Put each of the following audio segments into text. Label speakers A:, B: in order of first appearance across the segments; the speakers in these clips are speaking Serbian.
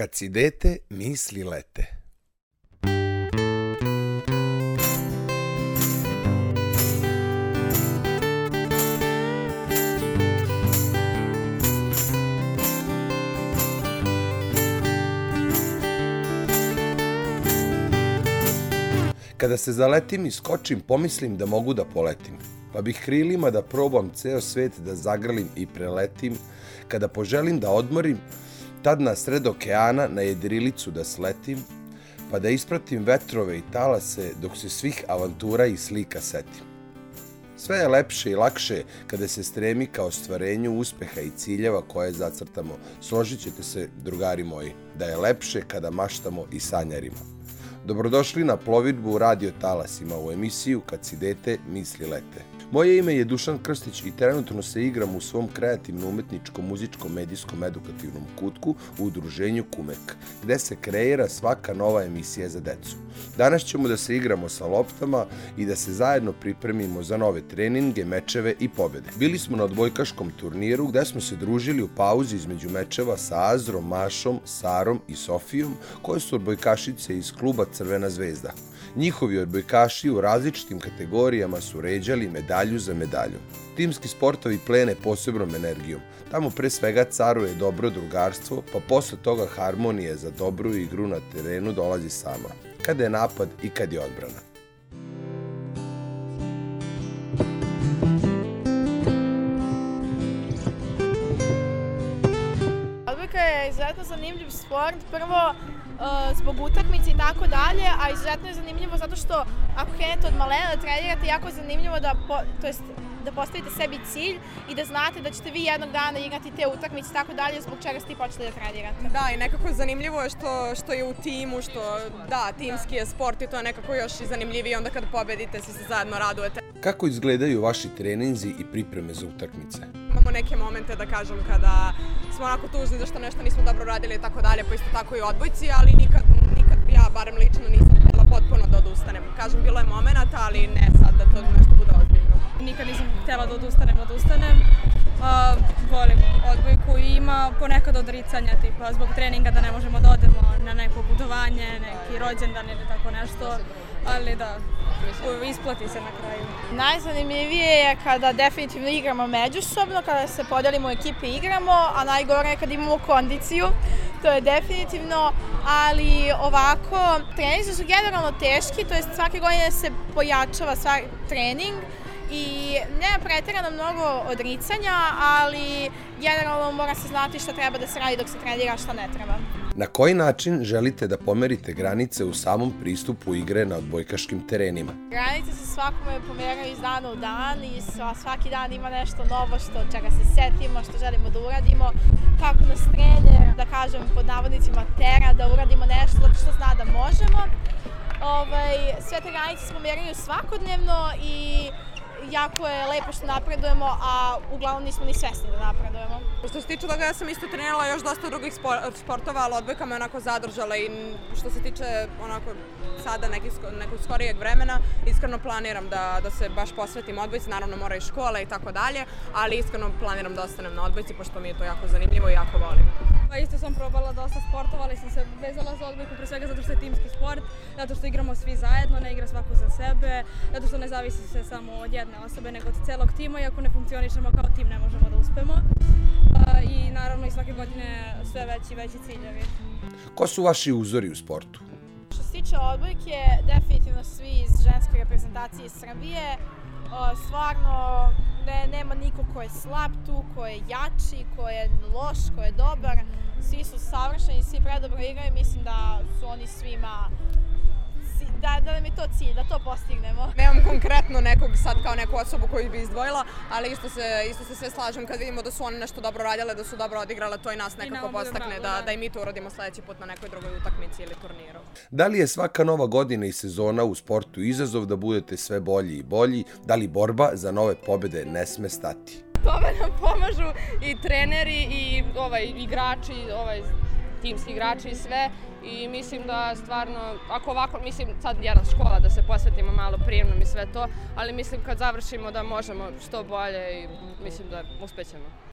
A: Kad si dete, misli lete. Kada se zaletim i skočim, pomislim da mogu da poletim. Pa bih krilima da probam ceo svet da zagrlim i preletim. Kada poželim da odmorim, tad na sred okeana na jedrilicu da sletim, pa da ispratim vetrove i talase dok se svih avantura i slika setim. Sve je lepše i lakše kada se stremi ka ostvarenju uspeha i ciljeva koje zacrtamo. Složit ćete se, drugari moji, da je lepše kada maštamo i sanjarimo. Dobrodošli na plovidbu Radio Talasima u emisiju Kad si dete, misli lete. Moje ime je Dušan Krstić i trenutno se igram u svom kreativno-umetničkom, muzičkom, medijskom, edukativnom kutku u udruženju Kumek, gde se kreira svaka nova emisija za decu. Danas ćemo da se igramo sa loptama i da se zajedno pripremimo za nove treninge, mečeve i pobede. Bili smo na odbojkaškom turniru gde smo se družili u pauzi između mečeva sa Azrom, Mašom, Sarom i Sofijom, koje su odbojkašice iz kluba Crvena zvezda. Njihovi odbojkaši u različitim kategorijama su ređali medalju za medalju. Timski sportovi plene posebnom energijom. Tamo pre svega caruje dobro drugarstvo, pa posle toga harmonija za dobru igru na terenu dolazi sama. Kada je napad i kad je odbrana.
B: Odbojka je izuzetno zanimljiv sport. Prvo, zbog utakmice i tako dalje, a izuzetno je zanimljivo zato što ako krenete od malena da trenirate, jako je zanimljivo da, po, to jest, da postavite sebi cilj i da znate da ćete vi jednog dana igrati te utakmice i tako dalje, zbog čega ste i počeli da trenirate.
C: Da, i nekako zanimljivo je što, što je u timu, što da, timski je sport i to je nekako još i zanimljivije onda kad pobedite, svi se zajedno radujete.
A: Kako izgledaju vaši treninzi i pripreme za utakmice?
C: Imamo neke momente, da kažem, kada smo onako tužni zašto nešto nismo dobro radili i tako dalje, pa isto tako i odbojci, ali nikad, nikad ja, barem lično, nisam htjela potpuno da odustanem. Kažem, bilo je momenta, ali ne sad da to nešto bude ozbiljno.
D: Nikad nisam htjela da odustanem, odustanem. Uh, volim odbojku i ima ponekad odricanja, tipa zbog treninga da ne možemo da odemo na neko putovanje, neki rođendan ili tako nešto, ali da, isplati se na kraju.
B: Najzanimljivije je kada definitivno igramo međusobno, kada se podelimo u ekipe igramo, a najgore je kada imamo kondiciju, to je definitivno, ali ovako, treninzi su generalno teški, to je svake godine se pojačava svaki trening, i nema pretirano mnogo odricanja, ali generalno mora se znati šta treba da se radi dok se trenira, šta ne treba.
A: Na koji način želite da pomerite granice u samom pristupu igre na odbojkaškim terenima?
B: Granice se svakome pomeraju iz dana u dan i svaki dan ima nešto novo što čega se setimo, što želimo da uradimo, kako nas trener, da kažem pod navodnicima, tera da uradimo nešto što zna da možemo. Ovaj, sve te granice se pomeraju svakodnevno i jako je lepo što napredujemo, a uglavnom nismo ni svesni da napredujemo.
C: Što se tiče toga, ja sam isto trenirala još dosta drugih sportova, ali odbojka me onako zadržala i što se tiče onako sada nekih, nekog skorijeg vremena, iskreno planiram da, da se baš posvetim odbojci, naravno mora i škola i tako dalje, ali iskreno planiram da ostanem na odbojci, pošto mi je to jako zanimljivo i jako volim.
D: Pa isto sam probala dosta sportova, ali sam se vezala za odbojku pre svega zato što je timski sport, zato što igramo svi zajedno, ne igra svako za sebe, zato što ne zavisi se samo od jedne osobe, nego od celog tima i ako ne funkcionišemo kao tim ne možemo da uspemo. I naravno i svake godine sve veći i veći ciljevi.
A: Ko su vaši uzori u sportu?
B: Što se tiče odbojke, definitivno svi iz ženske reprezentacije Srbije, stvarno ne, nema niko ko je slab tu, ko je jači, ko je loš, ko je dobar. Svi su savršeni, svi predobro igraju, mislim da su oni svima da, da nam je to cilj, da to postignemo.
C: Nemam konkretno nekog sad kao neku osobu koju bi izdvojila, ali isto se, isto se sve slažem kad vidimo da su one nešto dobro radile, da su dobro odigrale, to i nas nekako I postakne da, da, da i mi to uradimo sledeći put na nekoj drugoj utakmici ili turniru.
A: Da li je svaka nova godina i sezona u sportu izazov da budete sve bolji i bolji? Da li borba za nove pobede ne sme stati?
D: Tome nam pomažu i treneri i ovaj, igrači, ovaj, timski igrači i sve i mislim da stvarno, ako ovako, mislim sad jedna škola da se posvetimo malo prijemnom i sve to, ali mislim kad završimo da možemo što bolje i mislim da uspećemo.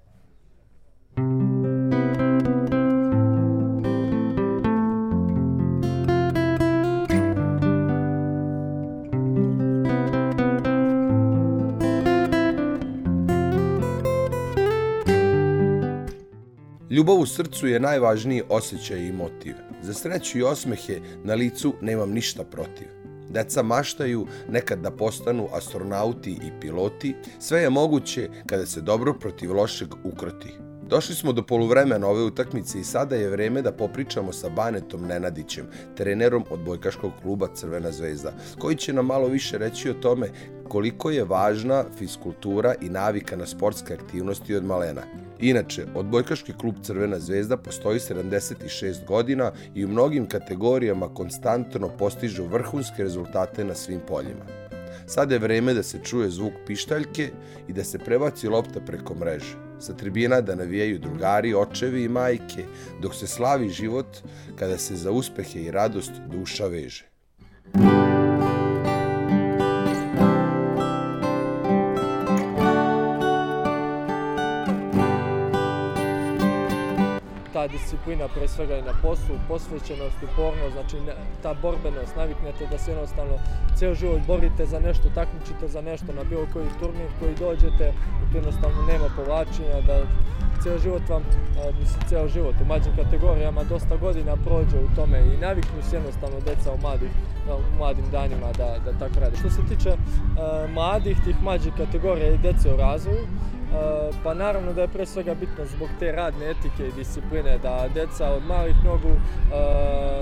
A: Ljubav u srcu je najvažniji osjećaj i motiv. Za sreću i osmehe na licu nemam ništa protiv. Deca maštaju nekad da postanu astronauti i piloti, sve je moguće kada se dobro protiv lošeg ukroti. Došli smo do poluvremena ove utakmice i sada je vreme da popričamo sa Banetom Nenadićem, trenerom od bojkaškog kluba Crvena zvezda, koji će nam malo više reći o tome koliko je važna fiskultura i navika na sportske aktivnosti od malena. Inače, odbojkaški klub Crvena zvezda postoji 76 godina i u mnogim kategorijama konstantno postižu vrhunske rezultate na svim poljima. Sada je vreme da se čuje zvuk pištaljke i da se prebaci lopta preko mreže. Sa tribina da navijaju drugari, očevi i majke, dok se slavi život kada se za uspehe i radost duša veže.
E: Disciplina pre svega i na poslu, posvećenost, upornost, znači ta borbenost, naviknete da se jednostavno ceo život borite za nešto, takmičite za nešto na bilo koji turnir koji dođete, jednostavno nema povlačenja, da ceo život vam, mislim, ceo život u mlađim kategorijama dosta godina prođe u tome i naviknu se jednostavno deca u, mladih, u mladim danima da, da tako rade. Što se tiče uh, mladih, tih mlađih kategorija i dece u razvoju, pa naravno da je pre svega bitno zbog te radne etike i discipline da deca od malih nogu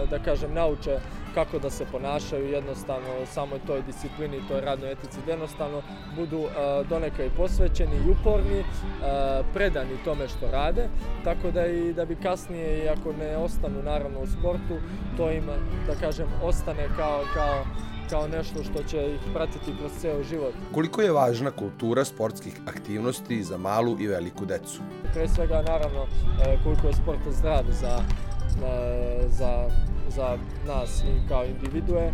E: da kažem nauče kako da se ponašaju jednostavno samo toj disciplini, toj radnoj etici, da jednostavno budu donekle posvećeni i uporni, predani tome što rade, tako da i da bi kasnije, i ako ne ostanu naravno u sportu, to im, da kažem, ostane kao, kao kao nešto što će ih pratiti kroz ceo život.
A: Koliko je važna kultura sportskih aktivnosti za malu i veliku decu?
E: Pre svega, naravno, e, koliko je sport zdrav za, e, za za nas i kao individue, e,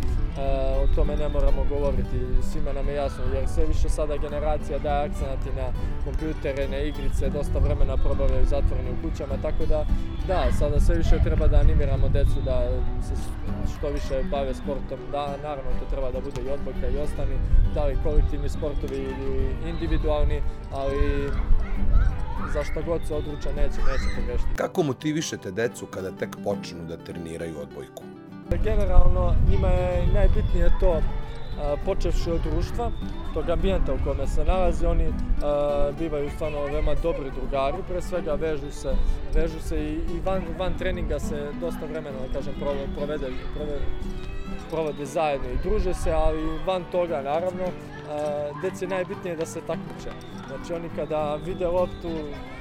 E: o tome ne moramo govoriti, svima nam je jasno, jer sve više sada generacija daje akcenati na kompjutere, na igrice, dosta vremena probavljaju zatvoreni u kućama, tako da, da, sada sve više treba da animiramo decu da se što više bave sportom, da, naravno to treba da bude i odbojka i ostani, da li kolektivni sportovi ili individualni, ali za šta god se odluča neće, neće pogrešiti.
A: Kako motivišete decu kada tek počnu da treniraju odbojku?
E: Generalno, njima je najbitnije to počevši od društva, tog ambijenta u kome se nalazi, oni a, bivaju stvarno veoma dobri drugari, pre svega vežu se, vežu se i, i van, van treninga se dosta vremena, da kažem, provede, provede, provode zajedno i druže se, ali van toga, naravno, deci najbitnije da se takmiče. Znači oni kada vide loptu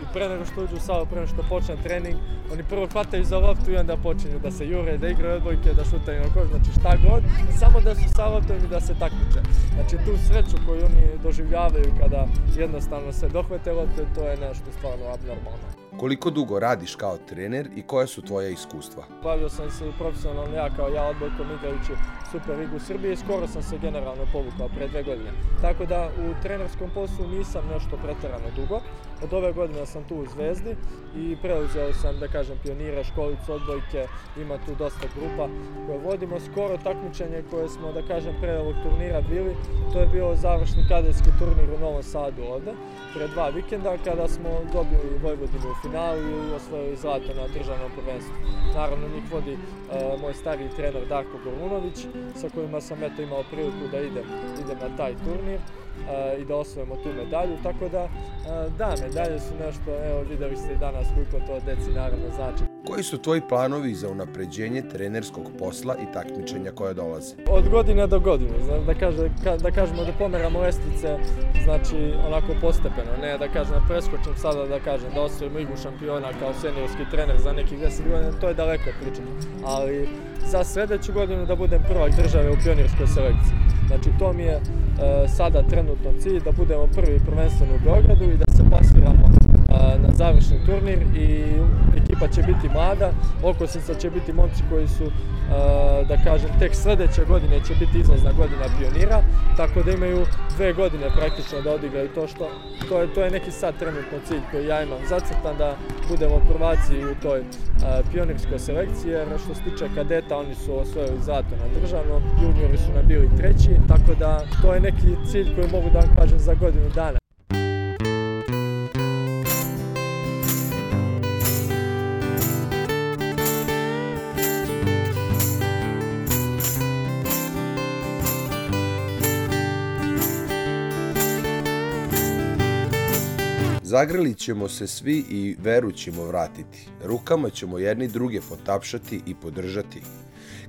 E: i pre nego što uđu u salu, pre nego što počne trening, oni prvo hvataju za loptu i onda počinju da se jure, da igraju odbojke, da šutaju na koš, znači šta god, samo da su sa loptom i da se takmiče. Znači tu sreću koju oni doživljavaju kada jednostavno se dohvate lopte, to je nešto stvarno abnormalno.
A: Koliko dugo radiš kao trener i koje su tvoje iskustva?
E: Bavio sam se i profesionalno ja kao ja odbojkom igrajući Super Ligu Srbije i skoro sam se generalno povukao pre dve godine. Tako da u trenerskom poslu nisam nešto preterano dugo. Od ove godine sam tu u Zvezdi i preuzeo sam, da kažem, pionire, školicu odbojke, ima tu dosta grupa koje vodimo. Skoro takmičenje koje smo, da kažem, pre ovog turnira bili, to je bio završni kadetski turnir u Novom Sadu ovde, pre dva vikenda, kada smo dobili Vojvodinu finalu i osvojili zlato na državnom prvenstvu. Naravno, njih vodi uh, moj stariji trener Darko Gorunović, sa kojima sam eto imao priliku da idem, idem na taj turnir i da osvojimo tu medalju, tako da da, medalje su nešto, evo videli ste i danas koliko to deci naravno znači.
A: Koji su tvoji planovi za unapređenje trenerskog posla i takmičenja koje dolaze?
E: Od godine do godine, da, kaže, ka, da kažemo da pomeramo lestice, znači onako postepeno, ne da kažem da preskočim sada da kažem da osvojimo igru šampiona kao seniorski trener za nekih 10 godina, to je daleko pričati, ali za sledeću godinu da budem prvak države u pionirskoj selekciji. Znači to mi je e, sada trenutno cilj da budemo prvi prvenstveno u Beogradu i da se plasiramo e, na završni turnir i ekipa će biti mlada, okosnica će biti momci koji su, da kažem, tek sledeće godine će biti izlazna godina pionira, tako da imaju dve godine praktično da odigraju to što, to je, to je neki sad trenutno cilj koji ja imam zacrtan da budemo prvaci u toj pionirskoj selekciji, jer što se tiče kadeta oni su osvojili zlato na državnom, juniori su nam bili treći, tako da to je neki cilj koji mogu da vam kažem za godinu dana.
A: Zagrlit ćemo se svi i veru ćemo vratiti. Rukama ćemo jedni druge potapšati i podržati.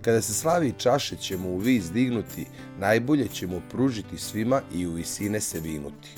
A: Kada se slavi čaše ćemo u vis dignuti, najbolje ćemo pružiti svima i u visine se vinuti.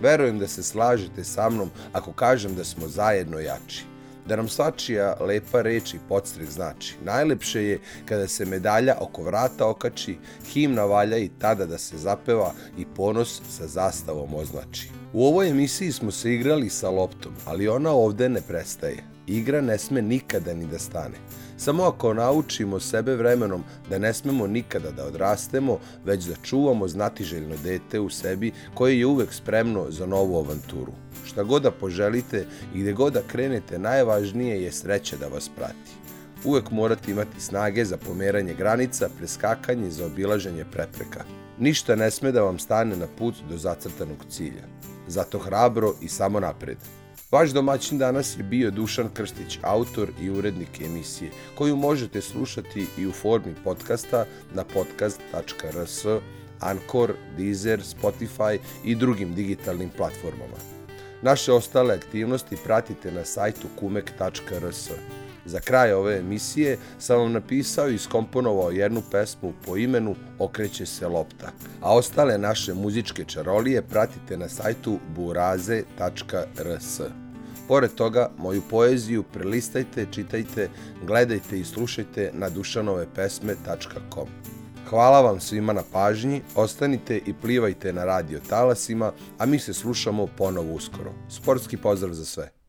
A: Verujem da se slažete sa mnom ako kažem da smo zajedno jači da nam svačija lepa reč i podstrek znači. Najlepše je kada se medalja oko vrata okači, himna valja i tada da se zapeva i ponos sa zastavom označi. U ovoj emisiji smo se igrali sa loptom, ali ona ovde ne prestaje. Igra ne sme nikada ni da stane. Samo ako naučimo sebe vremenom da ne smemo nikada da odrastemo, već da čuvamo znatiželjno dete u sebi koje je uvek spremno za novu avanturu. Šta god da poželite i gde god da krenete, najvažnije je sreća da vas prati. Uvek morate imati snage za pomeranje granica, preskakanje i za obilaženje prepreka. Ništa ne sme da vam stane na put do zacrtanog cilja. Zato hrabro i samo napred. Vaš domaćin danas je bio Dušan Krstić, autor i urednik emisije, koju možete slušati i u formi podcasta na podcast.rs, Anchor, Deezer, Spotify i drugim digitalnim platformama. Naše ostale aktivnosti pratite na sajtu kumek.rs. Za kraj ove emisije sam vam napisao i skomponovao jednu pesmu po imenu Okreće se lopta, a ostale naše muzičke čarolije pratite na sajtu buraze.rs. Pored toga, moju poeziju prelistajte, čitajte, gledajte i slušajte na dušanovepesme.com. Hvala vam svima na pažnji, ostanite i plivajte na radio talasima, a mi se slušamo ponovo uskoro. Sportski pozdrav za sve.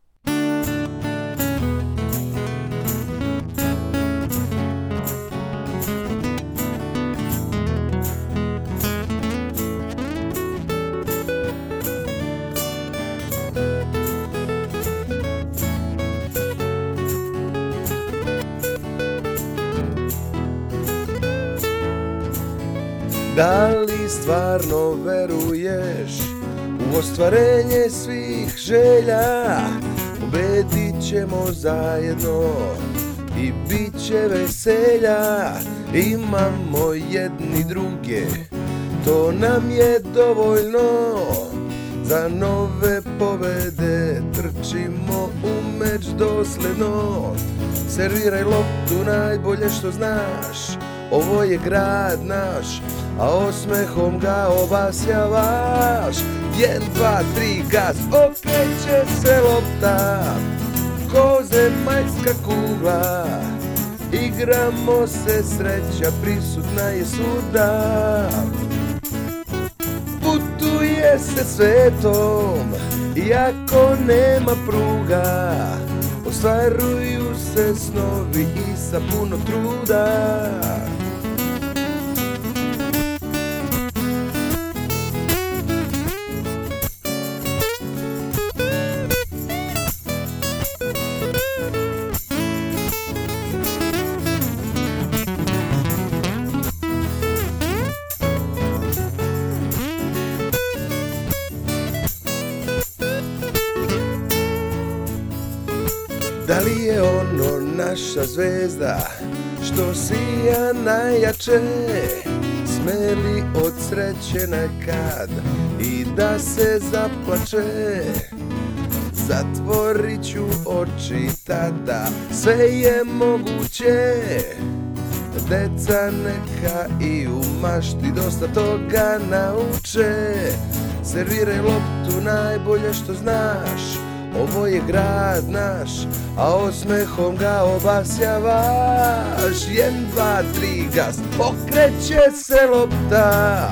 A: Stvarno veruješ u ostvarenje svih želja? Pobedit ćemo zajedno i bit će veselja. Imamo jedni druge, to nam je dovoljno. Za nove pobede trčimo u meč dosledno. Serviraj loptu najbolje što znaš, ovo je grad naš, a osmehom ga obasjavaš. Jedan, dva, tri, gaz, okreće se lopta, ko zemaljska kugla. Igramo se, sreća prisutna je svuda. Putuje se svetom, iako nema pruga. Ostvaruju se snovi i sa puno truda. Naša zvezda što sija najjače Smeli od sreće nekad i da se zaplače? Zatvorit ću oči tada, sve je moguće. Deca neka i u mašti dosta toga nauče. Serviraj loptu najbolje što znaš ovo je grad naš, a osmehom ga obasjavaš. Jen, dva, tri, gas, okreće se lopta,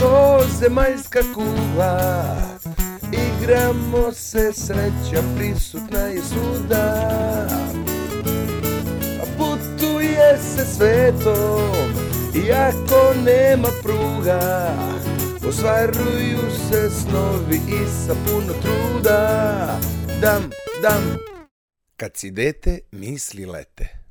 A: ko zemaljska kugla. Igramo se, sreća prisutna je svuda. Putuje se svetom, iako nema pruga. Ostvaruju se snovi i sa puno truda. Dam, dam. Kad si dete, misli lete